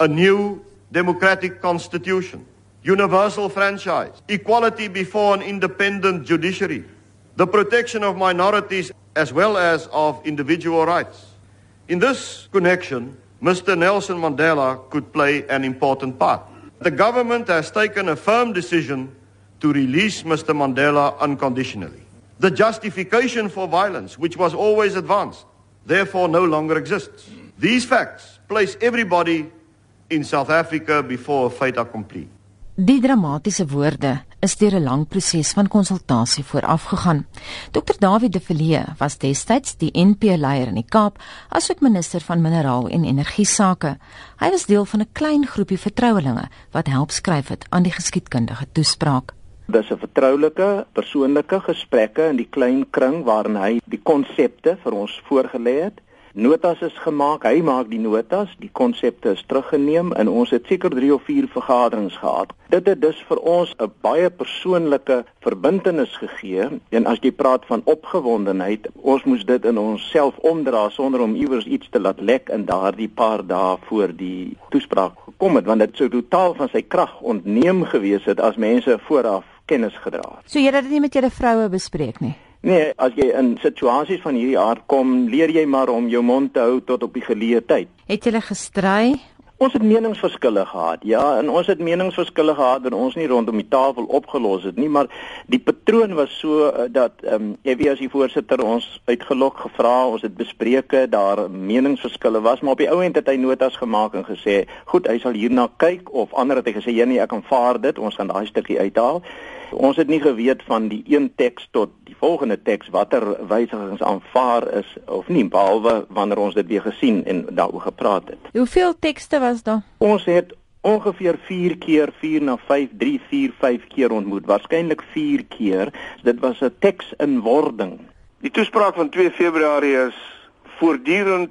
a new democratic constitution, universal franchise, equality before an independent judiciary, the protection of minorities as well as of individual rights. In this connection, Mr. Nelson Mandela could play an important part. The government has taken a firm decision to release Mr. Mandela unconditionally. The justification for violence, which was always advanced, therefore no longer exists. These facts place everybody in South Africa before a fait accompli. Die dramatiese woorde is deur 'n lang proses van konsultasie voorafgegaan. Dr Dawie de Villiers was destyds die NP-leier in die Kaap, asook minister van mineraal en energie sake. Hy was deel van 'n klein groepie vertrouelinge wat help skryf het aan die geskiedkundige toespraak. Dis 'n vertroulike, persoonlike gesprekke in die klein kring waarin hy die konsepte vir ons voorgelê het notas is gemaak. Hy maak die notas, die konsepte is teruggeneem en ons het seker 3 of 4 vergaderings gehad. Dit het dus vir ons 'n baie persoonlike verbintenis gegee. En as jy praat van opgewondenheid, ons moes dit in onsself omdra sonder om iewers iets te laat lek in daardie paar dae voor die toespraak gekom het, want dit sou totaal van sy krag ontneem gewees het as mense vooraf kennis gedra het. So jy het dit nie met julle vroue bespreek nie. Nee, as jy in situasies van hierdie aard kom, leer jy maar om jou mond te hou tot op die geleë tyd. Het julle gestry? Ons het meningsverskille gehad. Ja, en ons het meningsverskille gehad en ons nie rondom die tafel opgelos het nie, maar die patroon was so uh, dat ehm um, weet as die voorsitter ons uitgelok gevra, ons het bespreke, daar meningsverskille was, maar op die ou end het hy notas gemaak en gesê, "Goed, hy sal hierna kyk" of ander het hy gesê, "Ja nee, ek aanvaar dit, ons gaan daai stukkie uithaal." Ons het nie geweet van die een teks tot die volgende teks watter wysigings aanvaar is of nie behalwe wanneer ons dit weer gesien en daaroor gepraat het. Hoeveel tekste was daar? Ons het ongeveer 4 keer 4 na 5 3 4 5 keer ontmoet. Waarskynlik 4 keer. Dit was 'n teks in wording. Die toespraak van 2 Februarie is voortdurend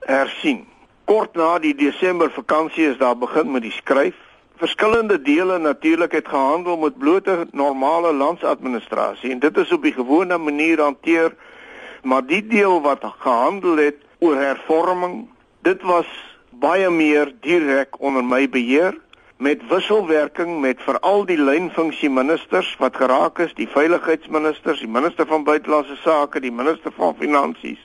hersien. Kort na die Desember vakansie is daar begin met die skryf verskillende dele natuurlik het gehandel met blote normale landsadministrasie. En dit is op die gewone manier hanteer. Maar die deel wat gehandel het oor hervorming dit was baie meer direk onder my beheer met wisselwerking met veral die lynfunksie ministers wat geraak is die veiligheidsministers die minister van buitelandse sake die minister van finansies.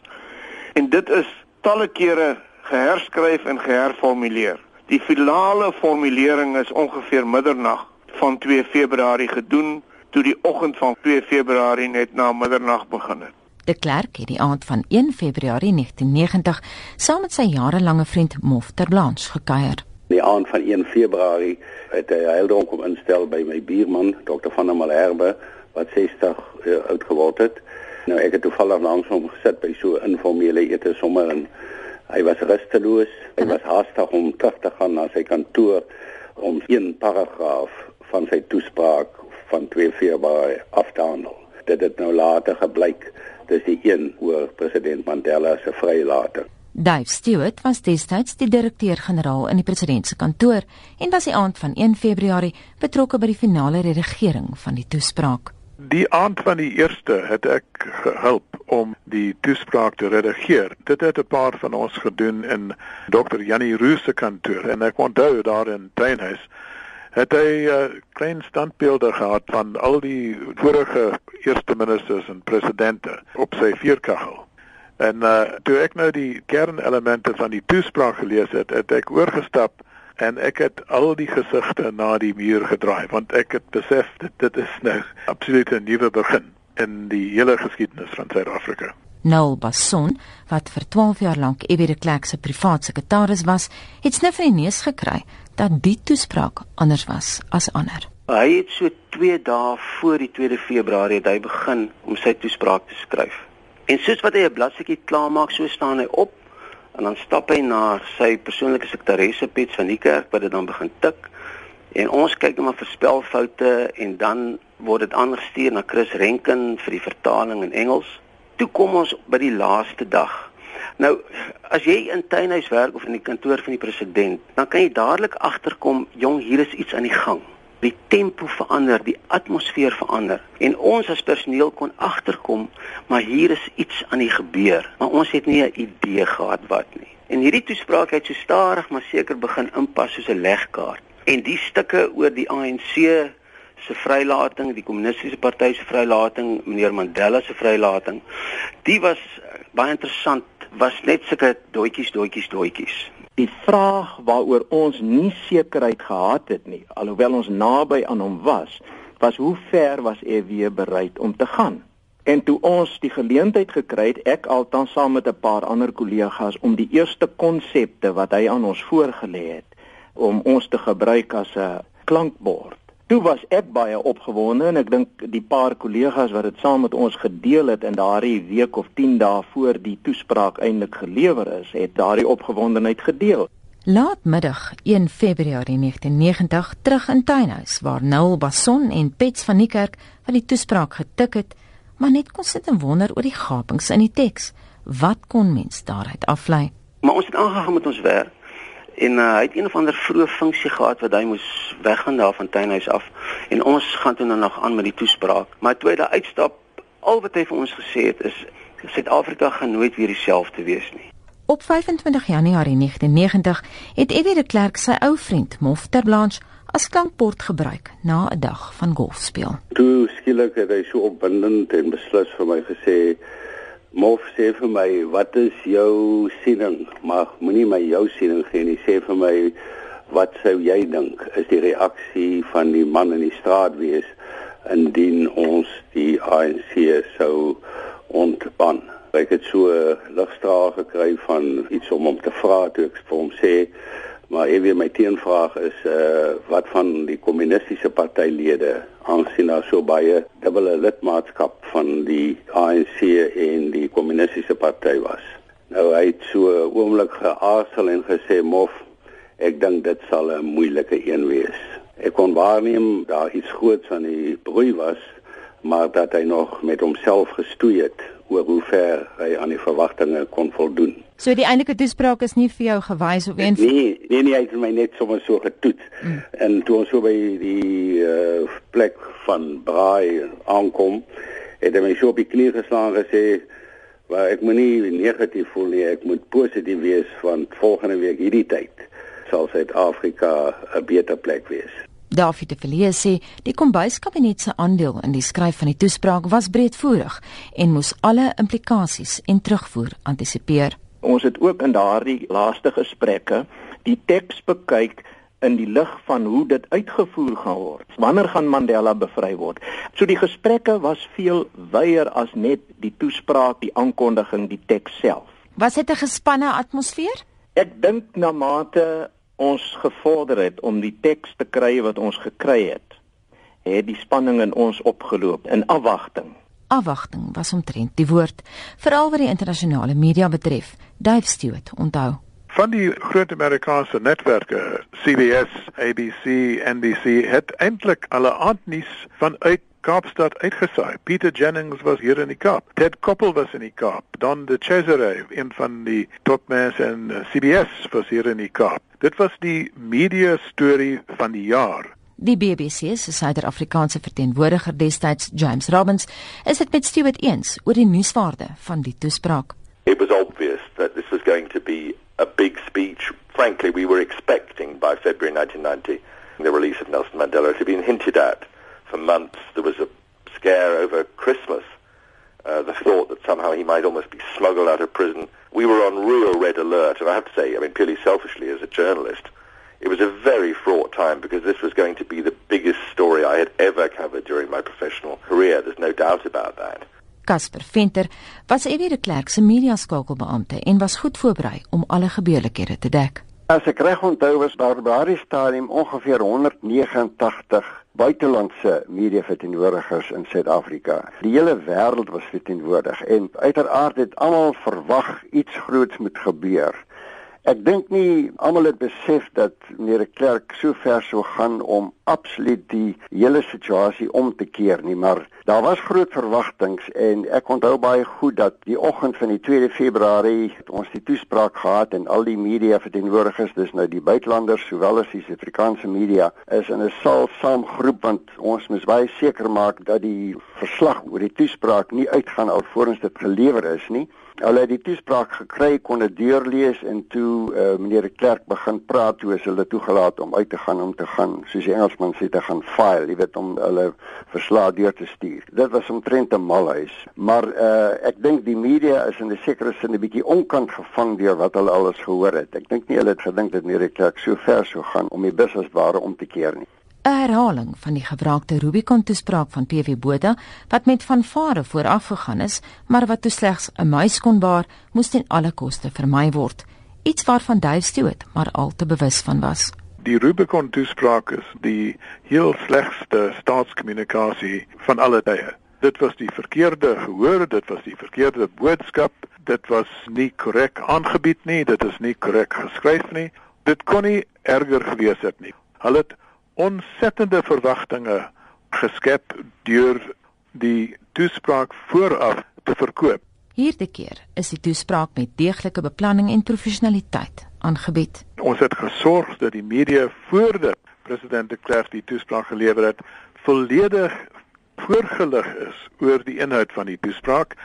En dit is talle kere geherskryf en geherformuleer Die finale formulering is ongeveer middernag van 2 Februarie gedoen toe die oggend van 2 Februarie net na middernag begin het. De Klerk het die aand van 1 Februarie 1990 saam met sy jarelange vriend Mof ter Blanche gekuier. Die aand van 1 Februarie het hy heildronk om instel by my buurman Dr. van der Malherbe wat 60 uh, oud geword het. Nou ek het toevallig langs hom gesit by so 'n informele ete sommer in Hy was rusteloos. Hy was haastig om terug te gaan na sy kantoor om een paragraaf van sy toespraak van 2 Februarie af te handel. Dit het nou later gebleik dis die een oor president Mandela se vrylating. Dave Stewart was destyds die direkteur-generaal in die president se kantoor en was die aand van 1 Februarie betrokke by die finale redigering van die toespraak. Die aand van die eerste het ek gehelp om die toespraak te redigeer. Dit het 'n paar van ons gedoen in Dr. Jannie Roos se kantoor en ek onthou daar in Tuinhuis het hy 'n uh, klein standbeelde gehad van al die vorige eerste ministers en presidente op sy vuurkagel. En uh, toe ek nou die kernelemente van die toespraak gelees het, het ek oorgestap en ek het al die gesigte na die muur gedraai want ek het besef dit dit is nou absoluut 'n nuwe begin in die hele geskiedenis van Suid-Afrika. Noel Basson, wat vir 12 jaar lank Ewie de Klerk se privaat sekretaris was, het snif in die neus gekry dat die toespraak anders was as ander. Hy het so 2 dae voor die 2 Februarie het hy begin om sy toespraak te skryf. En soos wat hy 'n bladsytjie klaarmaak, so staan hy op en dan stap hy na sy persoonlike sekretaresse Piet van die kerk wat dit dan begin tik en ons kyk net maar vir spelfoute en dan word dit aangestuur na Chris Renken vir die vertaling in Engels. Toe kom ons by die laaste dag. Nou as jy in tuinhuis werk of in die kantoor van die president, dan kan jy dadelik agterkom, jong, hier is iets aan die gang die tempo verander, die atmosfeer verander en ons as personeel kon agterkom, maar hier is iets aan die gebeur, maar ons het nie 'n idee gehad wat nie. En hierdie toespraak het so stadig maar seker begin inpas soos 'n legkaart. En die stukke oor die ANC se vrylating, die kommunistiese party se vrylating, meneer Mandela se vrylating, die was baie interessant, was net sulke doetjies, doetjies, doetjies. Die vraag waaroor ons nie sekerheid gehad het nie, alhoewel ons naby aan hom was, was hoe ver was EW bereid om te gaan? En toe ons die geleentheid gekry het, ek althans saam met 'n paar ander kollegas om die eerste konsepte wat hy aan ons voorgelê het om ons te gebruik as 'n klankbord. Toe was ek baie opgewonde en ek dink die paar kollegas wat dit saam met ons gedeel het in daardie week of 10 dae voor die toespraak eintlik gelewer is, het daardie opgewondenheid gedeel. Laatmiddag 1 Februarie 1990 terug in Tuinhuis waar Noel Bason en Pets van Niekerk van die toespraak getik het, maar net kon sit en wonder oor die gapings in die teks. Wat kon mens daaruit aflei? Maar ons het aangegaan met ons werk en uh, hy het een of ander vroeë funksie gehad wat hy moes weggaan daar van Tuinhuis af en ons gaan toe nou nog aan met die toespraak. Maar toe hy daar uitstap, al wat hy vir ons gesê het is Suid-Afrika gaan nooit weer dieselfde wees nie. Op 25 Januarie 1990 het Evie de Klerk sy ou vriend Mof ter Blanche as klankbord gebruik na 'n dag van golf speel. Toe skielik het hy so opwindend en beslis vir my gesê: "Mof, sê vir my, wat is jou siening? Maar moenie my jou siening gee nie. Sê vir my, wat sou jy dink is die reaksie van die man in die straat wees indien ons die ANC sou ontban?" Ek het so 'n ligstraal gekry van iets om hom te vra toe ek vir hom sê maar ewe my teenvraag is uh wat van die kommunistiese partylede aansien daar so baie dubbele lidmaatskap van die ANC en die kommunistiese party was. Nou hy het so oomblik geaarsel en gesê mof ek dink dit sal 'n moeilike een wees. Ek kon waarneem daar iets groots aan die broei was maar dat hy nog met homself gestoei het oor hoe ver hy aan die verwagtinge kon voldoen. So die eintlike toespraak is nie vir jou gewys of een Nee, nee nee, hy het my net sommer so getoets. Mm. En toe ons so by die uh, plek van Braai aankom, het hy my so op die knie geslaan gesê, "Maar ek moet nie negatief voel nie, ek moet positief wees want volgende week hierdie tyd sal Suid-Afrika 'n beter plek wees." David de Villiers sê die kombuiskabinet se aandeel in die skryf van die toespraak was breedvoerig en moes alle implikasies en terugvoer antisipeer. Ons het ook in daardie laaste gesprekke die teks bekyk in die lig van hoe dit uitgevoer gaan word. Wanneer gaan Mandela bevry word? So die gesprekke was veel wyeer as net die toespraak, die aankondiging, die teks self. Was dit 'n gespanne atmosfeer? Ek dink na mate ons gevorder het om die teks te kry wat ons gekry het, het die spanning in ons opgeloop in afwagting. Afwagting was omtrent die woord, veral wat die internasionale media betref. Dave Stewart onthou van die groot Amerikaanse netwerke CBS, ABC, NBC het eintlik alle aandnuus vanuit Kaapstad uitgesaai. Peter Jennings was hier in die Kaap. Ted Koppel was in die Kaap. Don de Cesare, een van die topmense in eh, CBS was hier in die Kaap. Dit was die media storie van die jaar. Die BBC se Suid-Afrikaanse verteenwoordiger destyds, James Robbins, is dit met Stewart eens oor die nuuswaarde van die toespraak. It was obvious that this was going to be a big speech. Frankly, we were expecting by February 1990 the release of Nelson Mandela. It had been hinted at for months. There was a scare over Christmas. Uh, the thought that somehow he might almost be smuggled out of prison. We were on real red alert, and I have to say, I mean, purely selfishly as a journalist, it was a very fraught time because this was going to be the biggest story I had ever covered during my professional career. There's no doubt about that. Casper Venter was Evie de Klerk se media skakelbeampte en was goed voorberei om alle gebeurlikhede te dek. As ek reg onthou was daar by daardie stadium ongeveer 189 buitelandse media verteenwoordigers in Suid-Afrika. Die hele wêreld was verteenwoordig en uiteraard het almal verwag iets groots moet gebeur. Ek dink nie almal het besef dat meneer Klerk so ver sou gaan om absoluut die hele situasie om te keer nie, maar daar was groot verwagtinge en ek onthou baie goed dat die oggend van die 2 Februarie ons die toespraak gehad en al die media verteenwoordigers, dis nou die buitelanders sowel as die Suid-Afrikaanse media, is in 'n saal saamgeroep want ons moet baie seker maak dat die verslag oor die toespraak nie uitgaan alvorens dit gelewer is nie Hulle het die toespraak gekry, kon dit deurlees en toe uh, meneer de Klerk begin praat toe is hulle toegelaat om uit te gaan om te gaan, soos die Engelsman sê te gaan file, jy weet om hulle verslae deur te stuur. Dit was omtrent 'n malhuis, maar uh, ek dink die media is in 'n sekere sin 'n bietjie onkant gevang deur wat hulle alles gehoor het. Ek dink nie hulle het gedink dat meneer de Klerk so ver sou gaan om die businessware om te keer nie. 'n herhaling van die gebruikte Rubicon toespraak van PW Botha wat met vanvare vooraf gegaan is, maar wat toe slegs 'n muis kon baar, moes ten alle koste vermy word. Iets waarvan Dave Stewart maar al te bewus van was. Die Rubicon toespraak is die heel slegste staatskommunikasie van alle tye. Dit was die verkeerde gehoor, dit was die verkeerde boodskap, dit was nie korrek aangebied nie, dit is nie korrek geskryf nie. Dit kon nie erger gewees het nie. Hulle het ontsettende verwagtinge geskep deur die toespraak vooraf te verkoop. Hierdie keer is die toespraak met deeglike beplanning en professionaliteit aangebied. Ons het gesorg dat die media voordat president de Klerk die toespraak gelewer het, volledig voorgelig is oor die inhoud van die toespraak.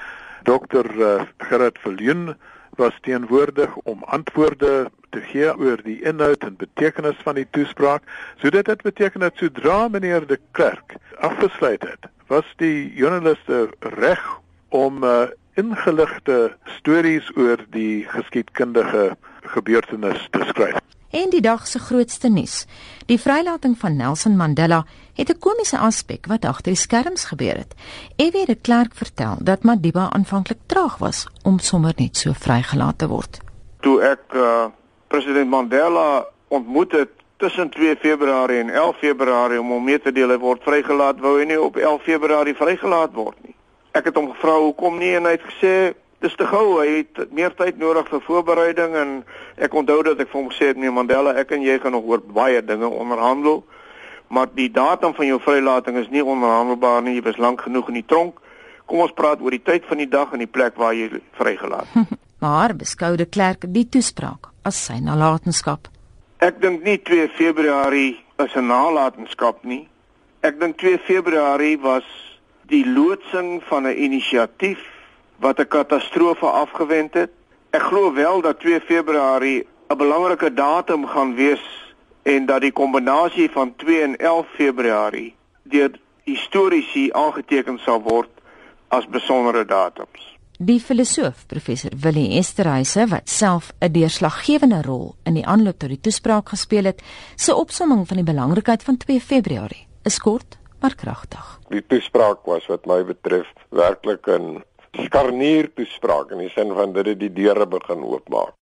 Dr uh, Gerard Viljoen was teenwoordig om antwoorde te gee oor die inhoud en betekenis van die toespraak. So dit het beteken dat sodra meneer de Klerk afgesluit het, was die joernaliste reg om uh, ingeligte stories oor die geskiedkundige gebeurtenis te skryf. En die dag se grootste nuus, die vrylating van Nelson Mandela, het 'n komiese aspek wat agter die skerms gebeur het. Evie de Klerk vertel dat Madiba aanvanklik traag was om sommer net so vrygelaat te word. Toe ek uh, president Mandela ontmoet het tussen 2 Februarie en 11 Februarie om hom mee te deel hy word vrygelaat, wou hy nie op 11 Februarie vrygelaat word nie. Ek het hom gevra hoekom nie en hy het gesê dis te gou, hy het meer tyd nodig vir voorbereiding en ek onthou dat ek vir hom gesê het nee Mandela, ek en jy gaan nog oor baie dinge onderhandel, maar die datum van jou vrylating is nie onderhandelbaar nie, jy was lank genoeg in die tronk. Kom ons praat oor die tyd van die dag en die plek waar jy vrygelaat. maar beskoude Klerk die toespraak as sy nalatenskap. Ek dink nie 2 Februarie is 'n nalatenskap nie. Ek dink 2 Februarie was die loodsing van 'n inisiatief wat 'n katastrofe afgewend het. Ek glo wel dat 2 Februarie 'n belangrike datum gaan wees en dat die kombinasie van 2 en 11 Februarie deur historiese aangeteken sal word as besondere datums. Die filosoof professor Willie Esterhuise wat self 'n deurslaggewende rol in die aanloop tot die toespraak gespeel het, se opsomming van die belangrikheid van 2 Februarie is kort maar kragtig. Die toespraak was wat my betref werklik 'n skarnier toespraak in die sin van dit het die deure begin oopmaak.